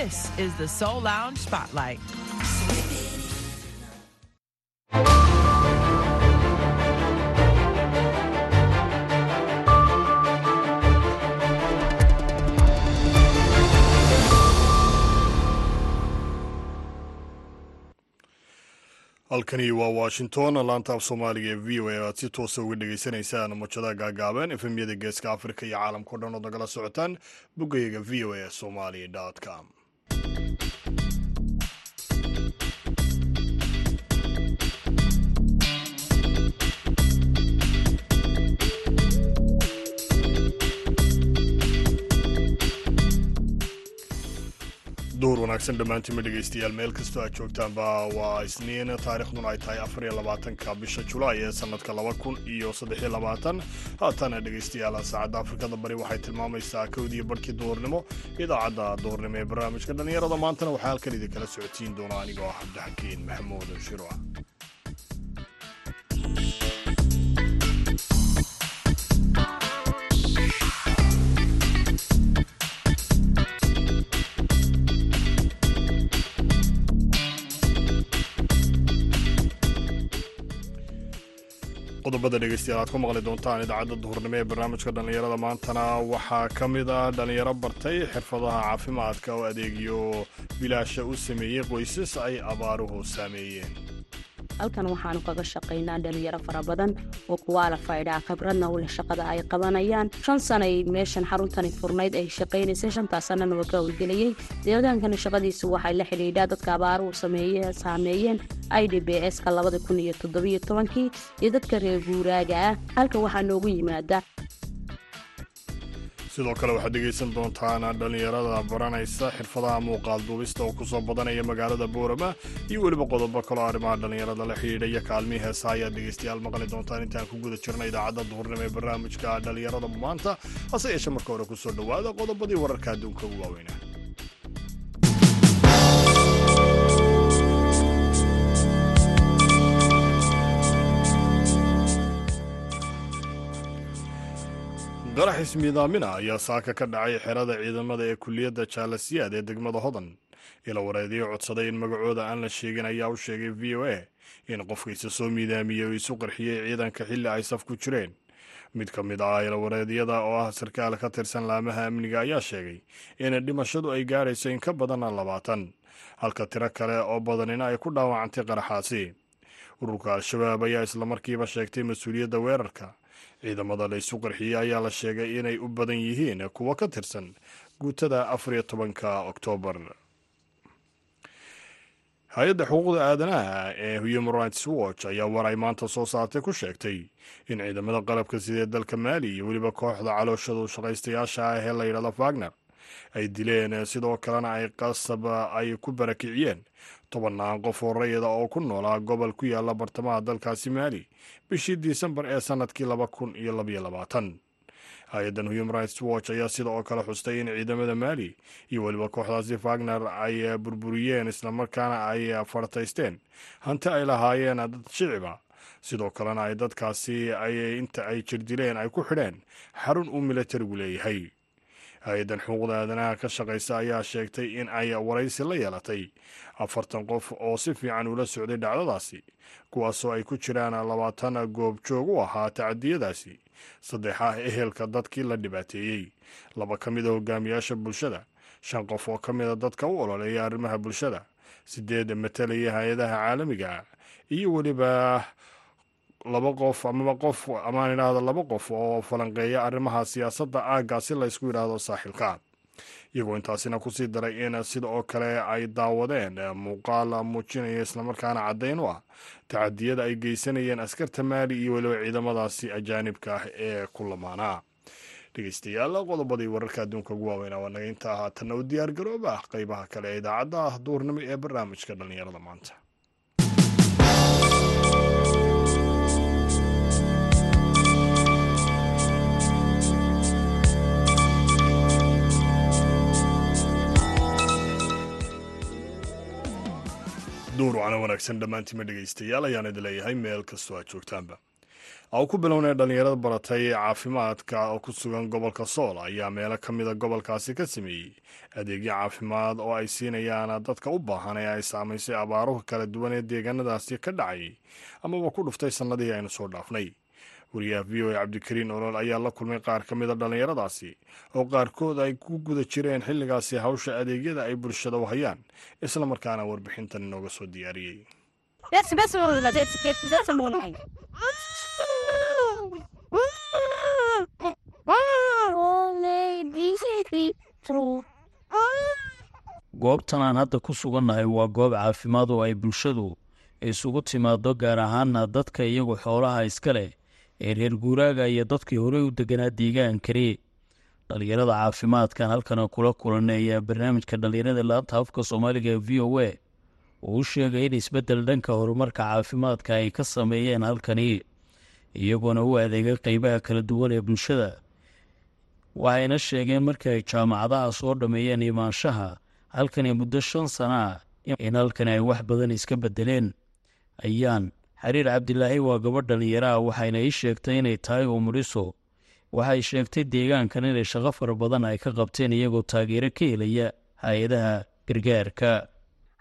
This is the Soul Lounge Spotlight. halkani waa washington laanta af soomaaliga ee v o a aad si toosa uga dhagaysanaysaan mujadaha gaagaaban efemyada geeska afrika iyo caalamkao dhan ood nagala socotaan boggayaga v o a somali com duur wanaagsan dhammaantiinma dhegaystayaal meel kastoo aad joogtaanba waa isniin taarikhduna ay tahay afar iyo labaatanka bisha julaay ee sanadka laba kun iyo saddex iyo labaatan haatana dhegaystayaal saacadda afrikada bari waxay tilmaamaysaa kowdiiyo barhkii duhurnimo idaacadda duhurnimo ee barnaamijka dhallinyarada maantana waxaa halkan idinkala socodsiin doona anigoo ah cabdixakiin maxamuud shiruc qodobada dhegeystayaal aad ku maqli doontaan idaacadda duhurnimo ee barnaamijka dhallinyarada maantana waxaa ka mid ah dhallinyaro bartay xirfadaha caafimaadka oo adeegyo bilaasha u sameeyey qoysas ay abaaruhu saameeyeen halkan waxaanu kaga shaqaynaa dhalinyaro fara badan oo kuwaalafaydhaa khibradna u leh shaqada ay qabanayaan. Shan sanay meeshan xaruntani furnayd ay shaqaynaysay shantaas sanana waa ka howlgelayey deegaankani shaqadiisu waxay la xidhiidhaa dadka abaaruhu saameeyeen. I d b s ka labada kun iyo toddobiyo tobankii iyo dadka reer guuraaga ah. Halka waxaa noogu yimaada sidoo kale waxaad dhegaysan doontaan dhallinyarada baranaysa xirfadaha muuqaal duubista oo ku soo badanaya magaalada boorama iyo weliba qodobo kaloo arrimaha dhallinyarada la xidhiidha iyo kaalmihii heesa ayaad dhegaystayaal maqli doontaan intaan ku guda jirna idaacadda duhurnimo ee barnaamijka dhallinyarada maanta hase yeeshe marka hore ku soo dhowaada qodobadii wararka adduunka ugu waaweynaa qarax ismiidaamina ayaa saaka ka dhacay xerada ciidamada ee kuliyadda jaalasiyaad ee degmada hodan. Ila wareediyo codsaday in magacooda aan la sheegin ayaa u sheegay v o a in qofkiisa soo miidaamiyey oo isu qarxiyey ciidanka xilli ay saf ku jireen. Mid ka mid ah ilawareedyada oo ah sarkaal ka tirsan laamaha amniga ayaa sheegay in dhimashadu ay gaarayso in ka badan labaatan. Halka tiro kale oo badanina ay ku dhaawacantay qaraxaasi. Ururka al-shabaab ayaa islamarkiiba sheegtay mas'uuliyadda weerarka ciidamada la isu qarxiyey ayaa la sheegay inay u badan yihiin kuwo ka tirsan guutada afar iyo tobanka oktoobar hay'adda xuquuqda aadanaha ee human rights watch ayaa war ay maanta soo saartay ku sheegtay in ciidamada qalabka sidee dalka maali iyo weliba kooxda calooshadu shaqaystayaasha ah ee la yidhahdo fagner ay dileen sidoo kalena ay qasab ay ku barakiciyeen tobannaan qof oo rayida oo ku noolaa gobol ku yaalla bartamaha dalkaasi maali bishii disembar ee sannadkii laba kun iyo labaiyo hay'addan human rights watch ayaa sida oo kale xustay in ciidamada maali iyo weliba kooxdaasi fagner ay burburiyeen islamarkaana ay fartaysteen. Hanti ay lahaayeen dad shiciba. Sidoo kalena ay dadkaasi ay inta ay jirdileen ay ku xidheen xarun uu milatarigu leeyahay hay'addan xuquuqda aadanaha ka shaqaysa ayaa sheegtay in ay waraysi la yeelatay. Afartan qof oo si fiican ula socday dhacdadaasi kuwaasoo ay ku jiraan labaatan goob joog u ahaa tacadiyadaasi saddex ah ehelka dadkii la dhibaateeyey laba ka mid a hogaamiyaasha bulshada shan qof oo ka mida dadka u ololeeya arrimaha bulshada sideed matalaya hay'adaha caalamiga iyo weliba laba qof amaba qof amaan idhaahdo laba qof oo falanqeeya arrimaha siyaasadda aagga si laysku yidhaahdo saaxilka iyagoo intaasina ku sii daray in sida oo kale ay daawadeen muuqaal muujinaya islamarkaana caddayn u ah tacadiyada ay geysanayeen askarta maali iyo weliba ciidamadaasi ajaanibka ah ee ku lamaanaa dhegeystayaal qodobadii wararka adduunka ugu waaweynaa waa naga inta haatanna u diyaar garooba ah qeybaha kale ee idaacadda duurnimo ee barnaamijka dhallinyarada maanta duur wacna wanaagsan dhammaantiima dhegaystayaal ayaan idin leeyahay meel kastoo aad joogtaanba. Oo ku bilownay dhallinyarada baratay caafimaadka oo ku sugan gobolka sool ayaa meelo ka mida gobolkaasi ka sameeyey. Adeegyo caafimaad oo ay siinayaan dadka u baahan ee ay saamaysay abaaruhu kala duwan ee deegaanadaasi ka dhacayay amaba ku dhuftay sannadihii aynu soo dhaafnay wariyaha v o a cabdikariin olol ayaa la kulmay qaar ka mida dhallinyaradaasi oo qaarkood ay ku guda jireen xilligaasi hawsha adeegyada ay bulshada u hayaan islamarkaana warbixintan inooga soo diyaariyey. Goobtan aan hadda ku sugannahay waa goob caafimaad oo ay bulshadu isugu timaado gaar ahaana dadka iyagu xoolaha iska leh reer guuraaga iyo dadkii horey u deganaa deegaankani dhallinyarada caafimaadkan halkana kula kulanay ayaa barnaamijka dhallinyarada laanta afka soomaaliga ee v o a. Uu u sheegay in isbeddel dhanka horumarka caafimaadka ay ka sameeyeen halkani iyagoona u adeegay qeybaha kala duwan ee bulshada. Waxayna sheegeen markii ay jaamacadaha soo dhammeeyeen imaanshaha halkani muddo shan sana in halkani ay wax badan iska beddeleen. Ayaan xariir cabdilaahi waa gabadh dhallinyaro ah waxayna ii sheegtay inay tahay umuriso waxay sheegtay deegaankan inay shaqo fara badan ay ka qabteen iyagoo taageero ka helaya hay'adaha gargaarka.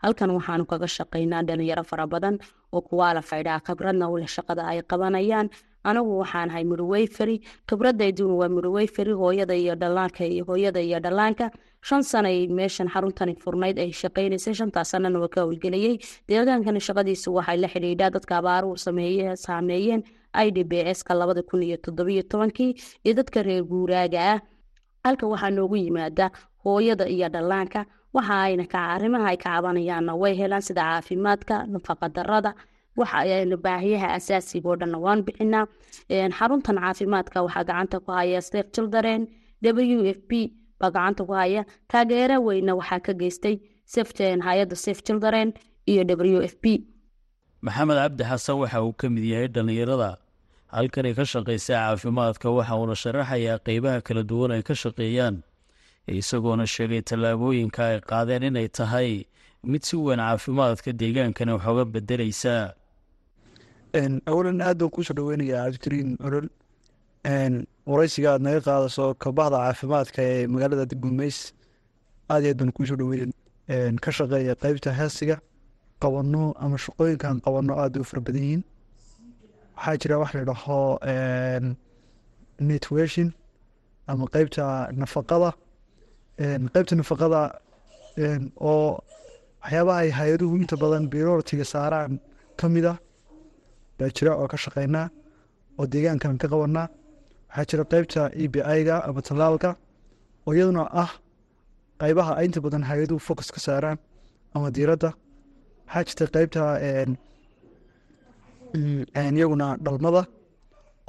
Halkan waxaanu kaga shaqaynaa dhalinyaro fara badan oo kuwaala faydhaa khibradna u leh shaqada ay qabanayaan. Anigu waxaan ahay midwayferi khibradayduuna waa midwayferi hooyada iyo dhalaanka iyo hooyada iyo dhallaanka shan sanay meeshan xaruntani furnayd ay shaqaynaysay shantaas sanana waa ka howlgeliyey deegaankani shaqadiisu waxay la xidhiidhaa dadka abaaruhu sameeye saameeyeen i d b s ka labada kun iyo toddobiyo tobankii iyo dadka reer guuraaga ah. Halka waxaa noogu yimaada hooyada iyo dhallaanka waxa ayna arrimaha ay ka cabanayaanna way helaan sida caafimaadka nafaqadarada baahiyaha asaasiga dhanna waan bixinaa. Xaruntan caafimaadka waxaa gacanta ku haya safe children w f p baa gacanta ku haya taageero weyna waxaa ka geystay hay'adda safe children iyo w f p. Maxamed cabdi xasan waxa uu ka mid yahay dhallinyarada. Halkani ka shaqaysa caafimaadka waxa uuna sharaxayaa qeybaha kala duwan ay ka shaqeeyaan. Isagoona sheegay tallaabooyinka ay qaadeen inay tahay mid si weyn caafimaadka deegaankana waxooga bedeleysaa awalan aad baan kuusoo dhaweynayaa cabdikariin olol waraysiga aad naga qaadaso kabahda caafimaadka ee magaalada gumeys aad iyo aad baan kuusoo dhaweyn ka shaqeeya qeybta heesiga qabano ama shaqooyinkan qabano aad u fara badan yihiin. Waxaa jira wax la dhaho netweshin ama qeybta nafaqada. Qeybta nafaqada oo waxyaabaha ay hay'aduhu inta badan biroritiga saaraan ka mid ah baa jira oo ka shaqeynaa oo deegaankan ka qabanaa waxaa jira qeybta e b i-ga ama tallaalka oo iyaduna ah qeybaha ay inta badan hay'aduhu focus ka saaraan ama diiradda. Waxaa jirta qeybta iyaguna dhalmada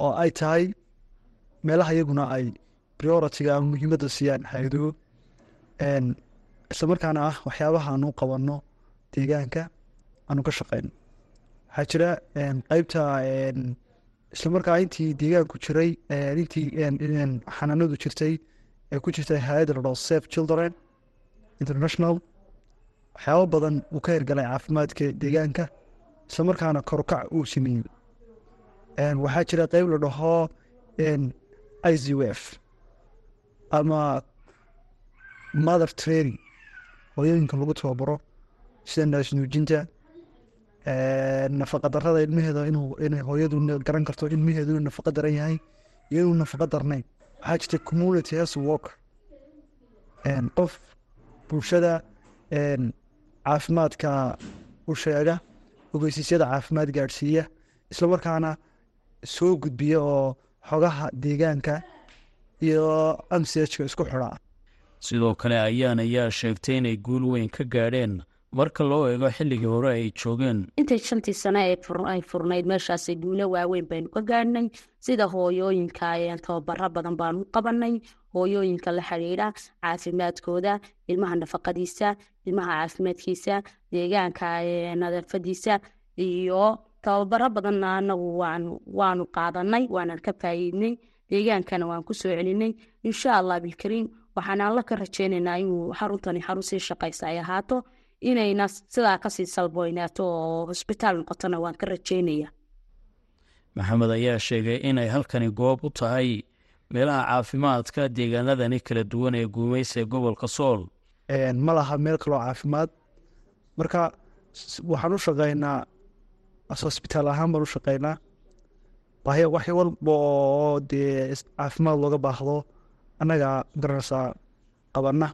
oo ay tahay meelaha iyaguna ay prioritiga ama muhiimadda siiyaan hay'aduhu islamarkaana ah waxyaabaha aanu qabano deegaanka aanu ka shaqeyno. Waxaa jira qeybta islamarkaa intii deegaanku jiray intii xanaanadu jirtay ee ku jirtay hay'adda la dhao safe children international waxyaabo badan uu ka hirgalay caafimaadka deegaanka islamarkaana korukac uu sameeyey. Waxaa jira qeyb la dhaho i w f ama mother training hooyooyinka lagu tababaro sida naasnuujinta nafaqa darada ilmaheeda inay hooyadu garan karto ilmaheedu inuu nafaqa daran yahay iyo inuu nafaqa darnayn. Waxaa jirta community health worker qof bulshada caafimaadka u sheega ogeysiisyada caafimaad gaadhsiiya islamarkaana soo gudbiya oo xogaha deegaanka iyo amsejka isku xidhaa sidoo kale ayaan ayaa sheegtay inay guul weyn ka gaadheen marka loo eego xilligii hore ay joogeen. Intay shantii sane ay furnayd meeshaasi guulo waaweyn baynu ka gaadhnay sida hooyooyinka tababaro badan baanu qabanay hooyooyinka la xidhiidha caafimaadkooda ilmaha nafaqadiisa ilmaha caafimaadkiisa deegaanka nadaafadiisa iyo tababaro badanna anagu waanu qaadanay waanan ka faa'iidnay deegaankana waan ku celinay. Insha allah bilkariim waxaan alla ka rajeynaynaa inuu xaruntani xarun sii shaqaysa ay ahaato inayna sidaa ka sii salboynaato oo hosbitaal noqotona waan ka rajeynaya maxamed ayaa sheegay inay halkani goob u tahay meelaha caafimaadka deegaanadani kala duwan ee guumaysa ee gobolka sool. Ma laha meel kaloo caafimaad. Marka waxaan u shaqeynaa hosbitaal ahaan baan u shaqeynaa. Baahi wax walba oo dee caafimaad looga baahdo annaga garanaysaa qabana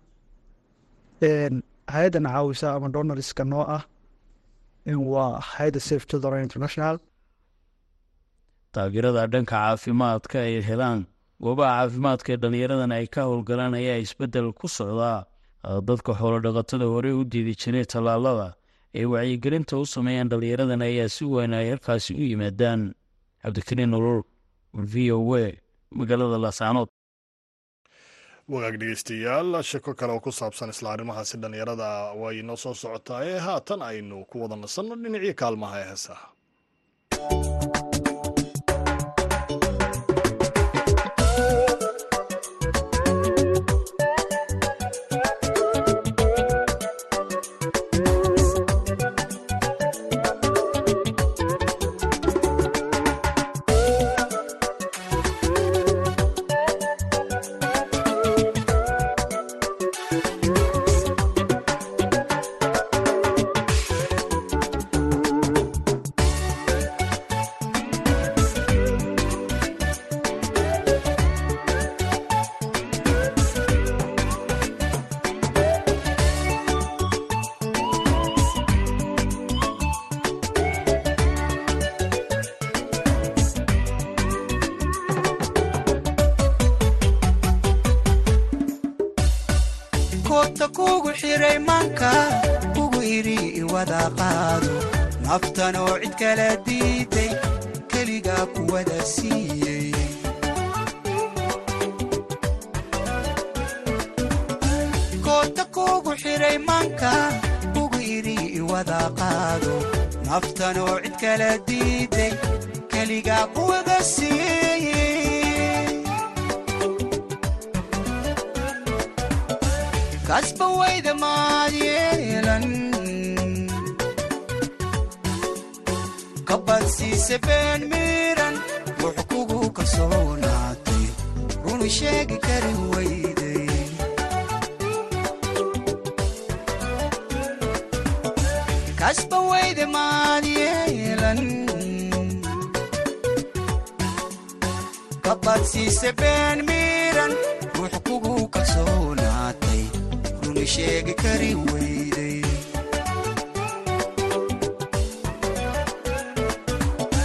hay'addana caawisa ama donariska noo ah waa hay'adda safe children international. Taageerada dhanka caafimaadka ay helaan goobaha caafimaadka ee dhallinyaradan ay ka howlgalaan ayaa isbeddel ku socdaa dadka xoolodhaqatada hore u diidi jiray tallaalada ay wacyigelinta u sameeyaan dhallinyaradan ayaa si weyn ay halkaasi u yimaadaan. Cabdikariin nolol v o a magaalada laascaanood wagaag dhegeystayaal shako kale oo ku saabsan isla arrimahaasi dhallinyarada way noo soo socotaa ee haatan aynu ku wada nasanno dhinacii kaalmaha ee heesaha kasba kabadsiise been miiran wux kugu kalsoonaatay runu sheegi kari weyday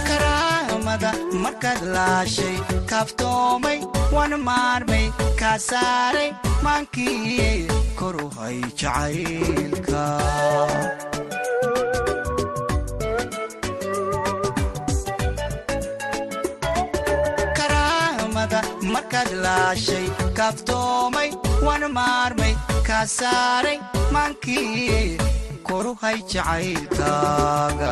karaamada markaad laashay kaaftoomay wan maarmay kaa saaray maankii koru hay jacaylka karaamada markaad laashay kaaftoomay wan maarmay kaa saaray maankii koru hay jacaylkaaga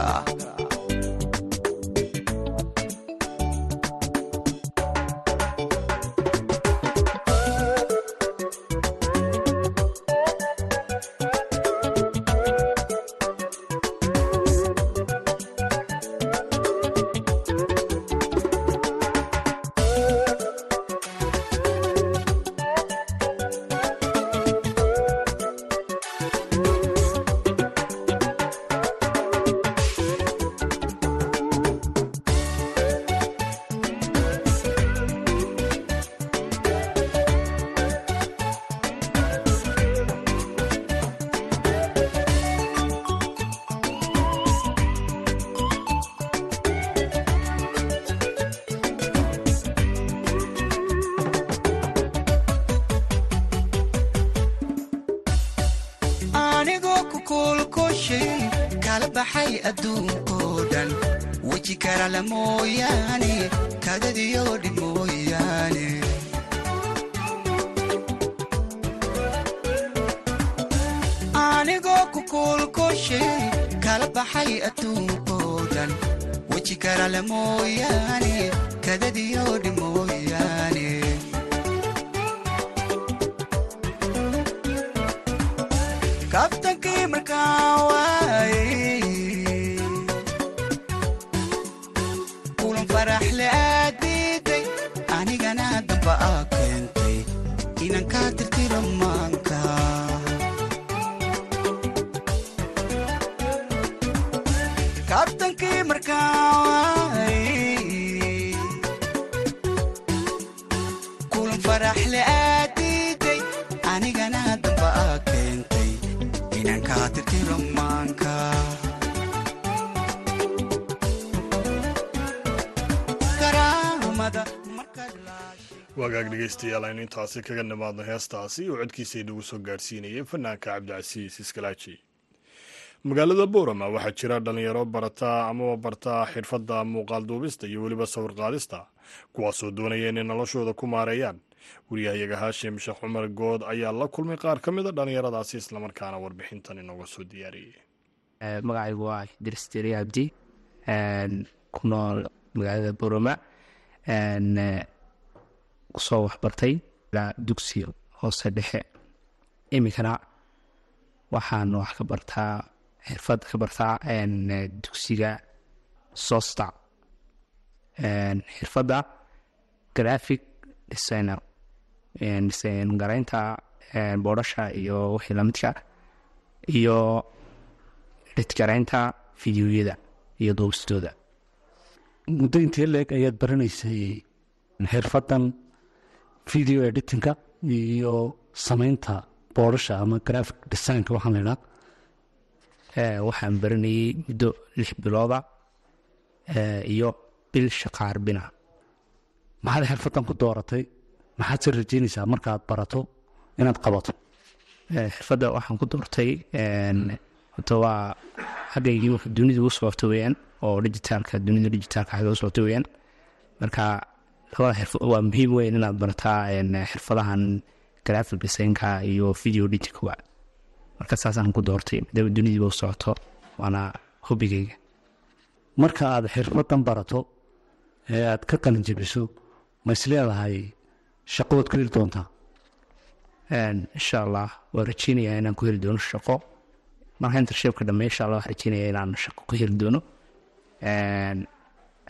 kala baxay adduunkoo dhan weji karala mooyaane kadadiyo dhin mooyaane. Anigoo ku kuulkushay kala baxay adduunkoo dhan weji karala mooyaane kadadiyo dhin mooyaane wagaag dhegeystayaal aynu intaasi kaga nimaadno heestaasi oo codkiisa inagu soo gaadhsiinayay fanaanka cabdicasiis iskalaaji magaalada boorama waxaa jira dhalinyaro barataa amaba bartaa xirfadda muuqaal duubista iyo weliba sawir qaadista kuwaasoo doonaya inay noloshooda ku maareeyaan. Wariyahayaga haashim sheekh cumar good ayaa la kulmay qaar ka mid a dhallinyaradaasi islamarkaana warbixintan inooga soo diyaariyey. Magacaygu waa jeri abdi ku nool magaalada boroma ku soo waxbartay dugsi hoose dhexe. Iminkana waxaan wax ka bartaa xirfad ka bartaa dugsiga sosta xirfadda graphic designer design garaynta boodhasha iyo wixii lamidka iyo dhidgaraynta fideoyada iyo duubistooda muddo intee leeg ayaad baranaysay xirfadan video editinka iyo sameynta boodhasha ama graphic designka? Waxaan laydhaa waxaan baranayay muddo lix bilooda iyo bil shaqaarbina maxaad xirfadan ku dooratay? Maxaad se rajeynaysaa markaad barato inaad qabato? Xirfadda waxaan ku doortay horta waa xaggaygii wax dunida u socota weyaan oo digitaalka dunida digitaalka xagga u socota weyaan marka labada xirfad waa muhiim weyn inaad barataa xirfadahan graphic designka iyo video editingka marka saasaan ku doortay dunidiiba u socoto waana hobigeyga marka aad xirfadan barato ee aad ka qalin jebiso ma is leedahay shaqo waad ku heli doontaa? Insha allah waa rajeynayaa inaan ku heli doono shaqo. Marka intershipka dhamme insha allah waxaan rajeynaya inaan shaqo ku heli doono.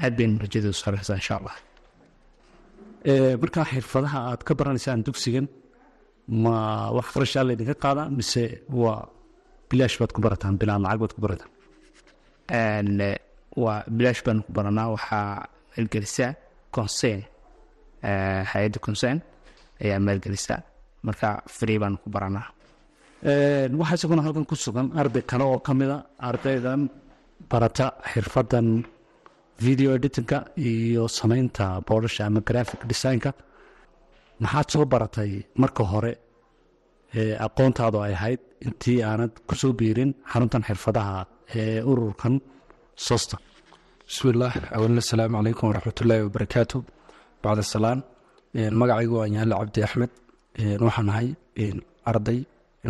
Aad baynu rajadeedu sareysaa insha allah markaa xirfadaha aad ka baranaysaan dugsigan ma wax qarashaa laydinka qaadaa mise waa bilaash baad ku barataan bilaan lacag baad ku barataan? Waa bilaash baanu ku baranaa. Waxaa maalgelisa concern hay'adda concern ayaa maalgelisa. Marka free baanu ku baranaa. Waxaa isaguna halkan ku sugan arday kale oo ka mida ardaydan barata xirfadan video editingka iyo sameynta boodhasha ama graphic designka maxaad soo baratay marka hore aqoontaadu ay ahayd intii aanad ku soo biirin xaruntan xirfadaha ee ururkan sosta. Bismillaah awalan asalaamu calaykum waraxmatullaahi wabarakaatu bacda salaan magacaygu waa yaale cabdi axmed. Waxaan ahay arday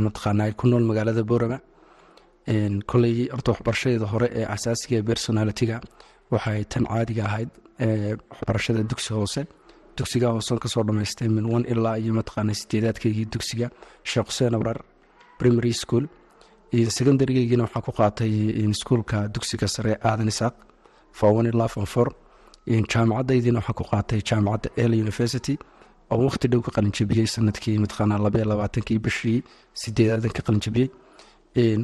mataqaanaa ku nool magaalada boorama. Koley horta waxbarashadeeda hore ee asaasiga ee personalitiga waxay tan caadiga ahayd waxbarashada dugsi hoose dugsiga hoosen ka soo dhamaystay min ilaa iyo mataqaana sideedaadkaygii dugsiga sheekh xuseen abrar primary school. Iyo secondarygeygiina waxaa ku qaatay iskuulka dugsiga sare aadan isaaq jaamacadaydiina waxaa ku qaatay jaamacadda el university oo waqti dhow ka qalinjabiyey sannadkii mataqaana labaiyo labaatankii bishii sideedaadan ka qalinjabiyey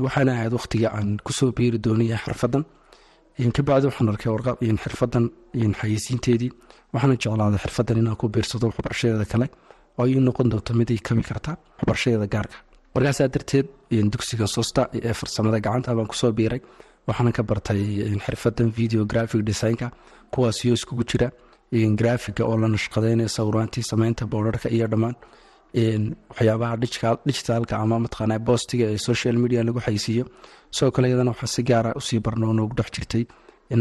waxaana ahayd waqtigii aan ku soo biiri doonaya xirfadan kabacdi waxaan arkay warqad xirfadan xayeysiinteedii. Waxaana jeclaaday xirfadan inaan ku biirsado waxbarashadeeda kale oo ii noqon doonto mid ay kabi karta waxbarashadeeda gaarka. Markaasaa darteed dugsiga sosta ee farsamada gacanta baan ku soo biiray. Waxaana ka bartay xirfadan video graphic designka kuwaasiyo iskugu jira. Graafiga oo la nashqadeynaya sawiraantii sameynta boorarka iyo dhammaan waxyaabaha digitaalka ama mataqaana boostiga ee social media lagu xaysiiyo. Sidoo kale iyadana waxaa si gaara u sii barnoo dhex jirtay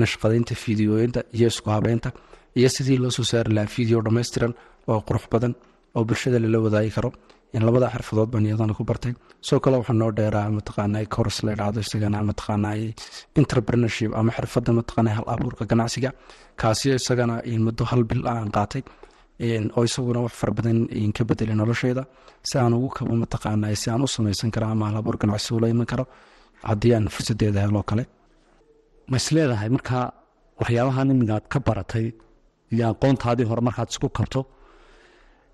nashqadeynta fideooyinta iyo isku habeynta iyo sidii loo soo saari lahaa video dhammaystiran oo qurux badan oo bulshada lala wadaagi karo. Labada xirfadood baan iyadana ku bartay. Sidoo kale waxaa noo dheeraa mataqaana course la dhacdo isagana mataqaana entrepreneurship ama xirfada mataqaana hal abuurka ganacsiga. Kaasiyo isagana muddo hal bil aan qaatay oo isaguna wax fara badan ka bedelay nolosheyda si aan ugu kabo mataqaana si aan u samaysan karo ama hal abuur ganacsi ula iman karo. Haddii aan fursadeeda heloo kale. Ma leedahay markaa waxyaabahan iminkaad ka baratay iyo aqoontaadii hore markaad isku kabto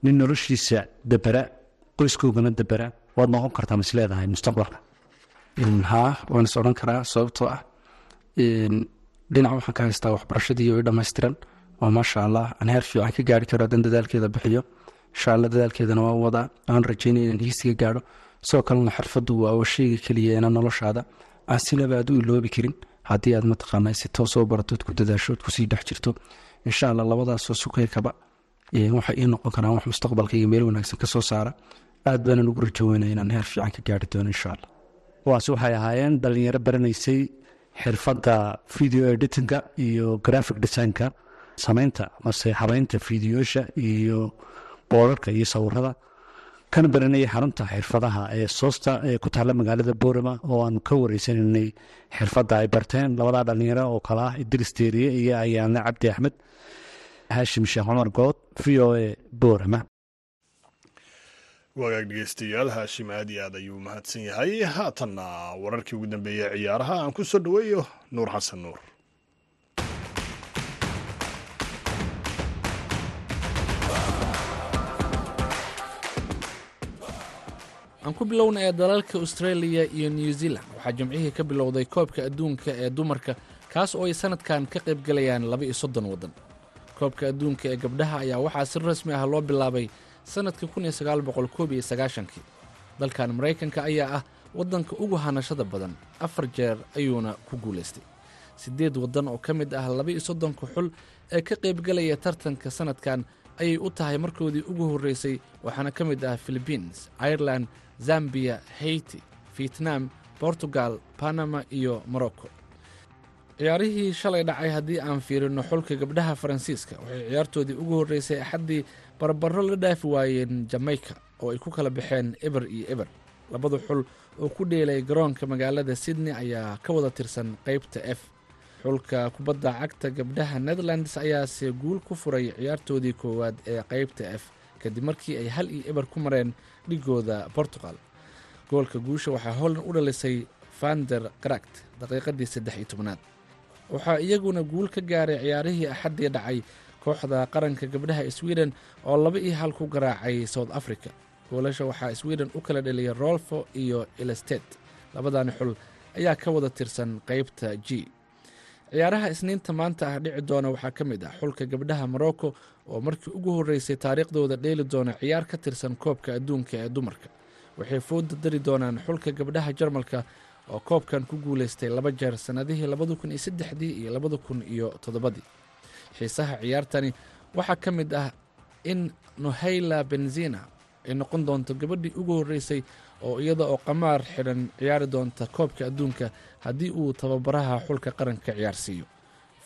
nin noloshiisa dabera qoyskoogana dabera waad noqon kartaa ma leedahay mustaqbalka? Haa waan is odhan karaa sababtoo ah dhinac waxaan ka haystaa waxbarashadii oo dhammaystiran oo maasha allah aan heer fiican ka gaari karo haddaan dadaalkeeda bixiyo. Insha allah dadaalkeedana waa wadaa aan rajeynaya inaan hiisiga gaadho sidoo kalena xirfaddu waa sheyga keliya inaan noloshaada aan sinaba aad u iloobi karin. Haddii aad mataqaanaa si toosoo baratood ku dadaasho ood ku sii dhex jirto. Insha allah labadaasoo sukeykaba waxay ii noqon karaan wax mustaqbalkayga meel wanaagsan ka saara. Aad baanan ugu rajoweynaya inaan heer fiican ka gaari doono insha allah kuwaasi waxay ahaayeen dhalinyaro baranaysay xirfadda video editinka iyo graphic designka samaynta mase habeynta fideoyasha iyo boorarka iyo sawirada kana baranayay xarunta xirfadaha ee soosta ee ku taalla magaalada boorama oo aanu ka wareysanaynay xirfadda ay barteen labadaa dhalinyaro oo kale ah idris teeriye iyo ayaane cabdi axmed haashim sheekh cumar good v o a boorama. Wagaag dhegeystayaal haashim aad iyo aad ayuu mahadsan yahay. Haatanna wararkii ugu dambeeyey ciyaaraha aan ku soo dhoweeyo nuur xasan nuur aan ku bilowna ee dalalka australia iyo new zealand. Waxaa jimcihii ka bilowday koobka adduunka ee dumarka kaas oo ay sanadkan ka qaybgalayaan laba iyo soddon waddan. Koobka adduunka ee gabdhaha ayaa waxaa si rasmi ah loo bilaabay sannadkii kun iyo sagaal boqol koob iyo sagaashankii. Dalkan maraykanka ayaa ah waddanka ugu hanashada badan afar jeer ayuuna ku guulaystay siddeed waddan oo ka mid ah laba iyo soddonka xul ee ka qaybgalaya tartanka sannadkan ayay u tahay markoodii ugu horreysay waxaana ka mid ah philibiins ireland zambiya haiti vietnam bortugal panama iyo morocco. Ciyaarihii shalay dhacay haddii aan fiirino xulka gabdhaha faransiiska waxay ciyaartoodii ugu horreysay axaddii barbaro la dhaafi waayeen jamaica oo ay ku kala baxeen eber iyo eber labada xul oo ku dheelay garoonka magaalada sydney ayaa ka wada tirsan qaybta f. Xulka kubadda cagta gabdhaha netherlands ayaase guul ku furay ciyaartoodii koowaad ee qaybta f kadib markii ay hal iyo eber ku mareen dhigooda portugal. Goolka guusha waxaa holland u dhalisay vander krakt daqiiqadii saddex iyo tobnaad. Waxaa iyaguna guul ka gaaray ciyaarihii axaddii dhacay kooxda qaranka gabdhaha sweden oo laba iyo hal ku garaacay south africa. Goolasha waxaa sweden u kala dheliyay rolfo iyo elestet. Labadani xul ayaa ka wada tirsan qaybta g ciyaaraha isniinta maanta ah dhici doona waxaa ka mid ah xulka gabdhaha morocco oo markii ugu horreysay taariikhdooda dheeli doona ciyaar ka tirsan koobka adduunka ee dumarka. Waxay fooda dari doonaan xulka gabdhaha jarmalka oo koobkan ku guulaystay laba jeer sannadihii labada kun iyo saddexdii iyo labada kun iyo toddobadii. Xiisaha ciyaartani waxaa ka mid ah in nohayla benzina ay noqon doonto gabadhii ugu horreysay oo iyada oo qamaar xidhan ciyaari doonta koobka adduunka haddii uu tababaraha xulka qaranka ciyaarsiiyo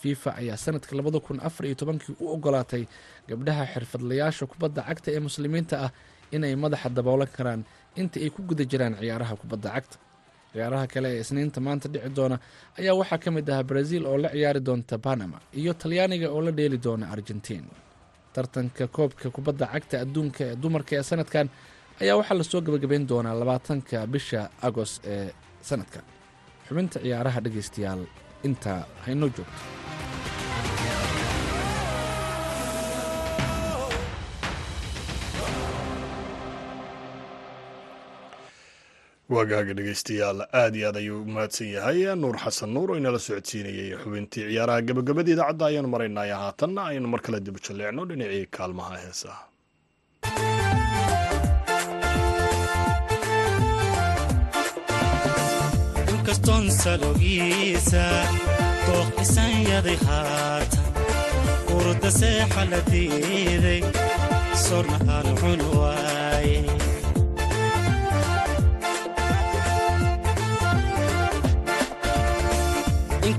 fifa ayaa sanadka labada kun afar iyo tobankii u ogolaatay gabdhaha xirfadlayaasha kubadda cagta ee muslimiinta ah inay madaxa daboolan karaan inta ay ku guda jiraan ciyaaraha kubadda cagta. Ciyaaraha kale ee isniinta maanta dhici doona ayaa waxaa ka mid ah brazil oo la ciyaari doonta panama iyo talyaaniga oo la dheeli doona argentiin tartanka koobka kubadda cagta adduunka ee dumarka ee sanadkan ayaa waxaa la soo gabagabayn doonaa labaatanka bisha agoost ee sanadkan xubinta ciyaaraha dhegaystayaal intaa haynoo joogto waagaaga dhegeystayaal aad iyo aad ayuu mahadsan yahay. Nuur xasan nuur oo inala socodsiinayay xubintii ciyaaraha gabagabada idaacadda ayaanu maraynay haatanna aynu mar kale dib u jalleecno dhinacii kaalmaha heesaha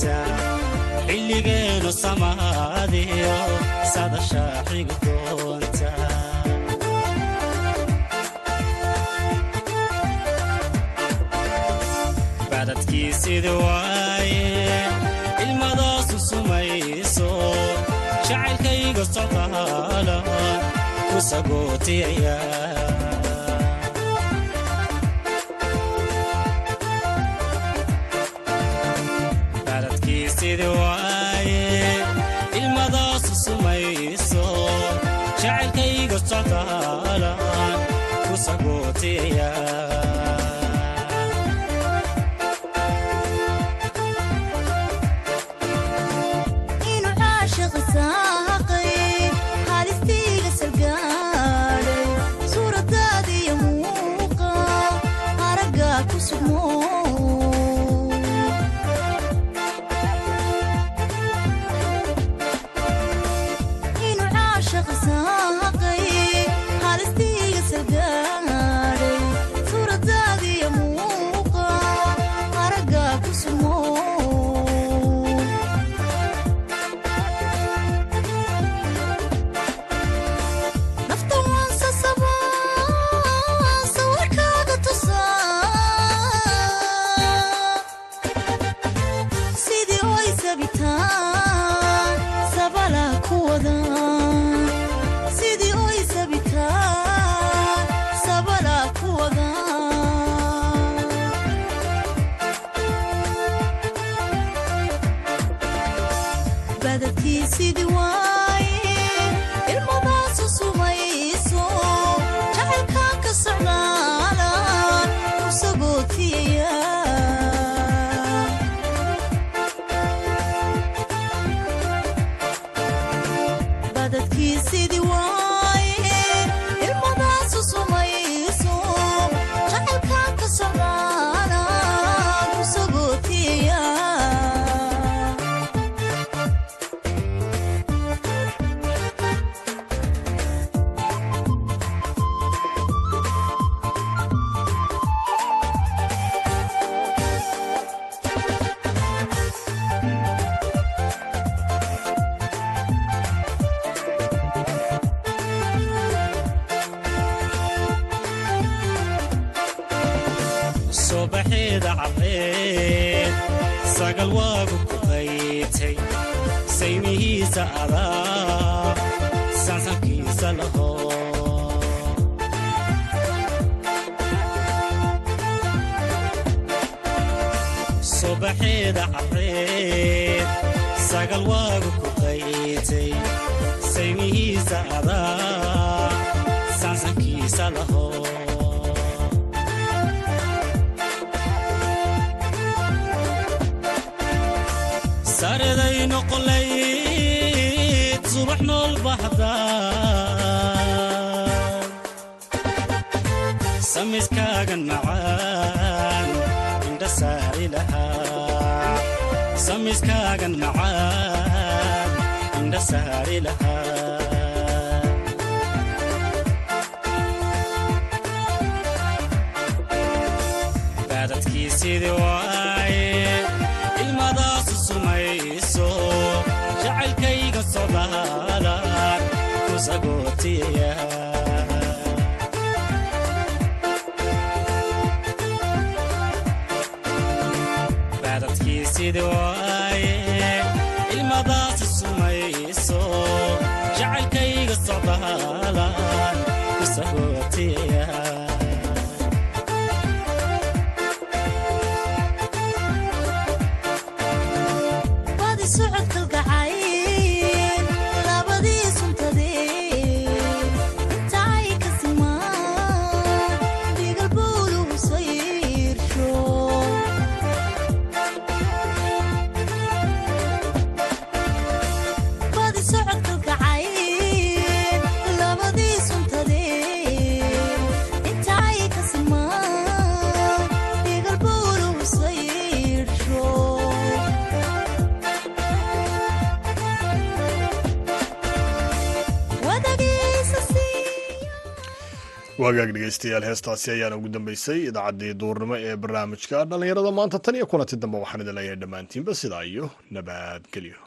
jirtaa xilligeenu samaadiyo sadasha xigu doonta badadkii sida waaye ilmadaasu sumayso jacaylkayga socdaala kusagootiyaya Kavita samiskaagan macaan indhasaarilahasamiskaagan macaan indha saari lahaa baadadkiisidii waaye ilmadaasu sumayso jacalkayga soo laalaan kusagootiyaya wagaag dhegeystayaal heestaasi ayaana ugu dambeysay idaacaddii duurnimo ee barnaamijka dhallinyarada maanta. Tan iyo kulanti dambe waxaan idin leeyahay dhammaantiinba sidaa iyo nabadgelyo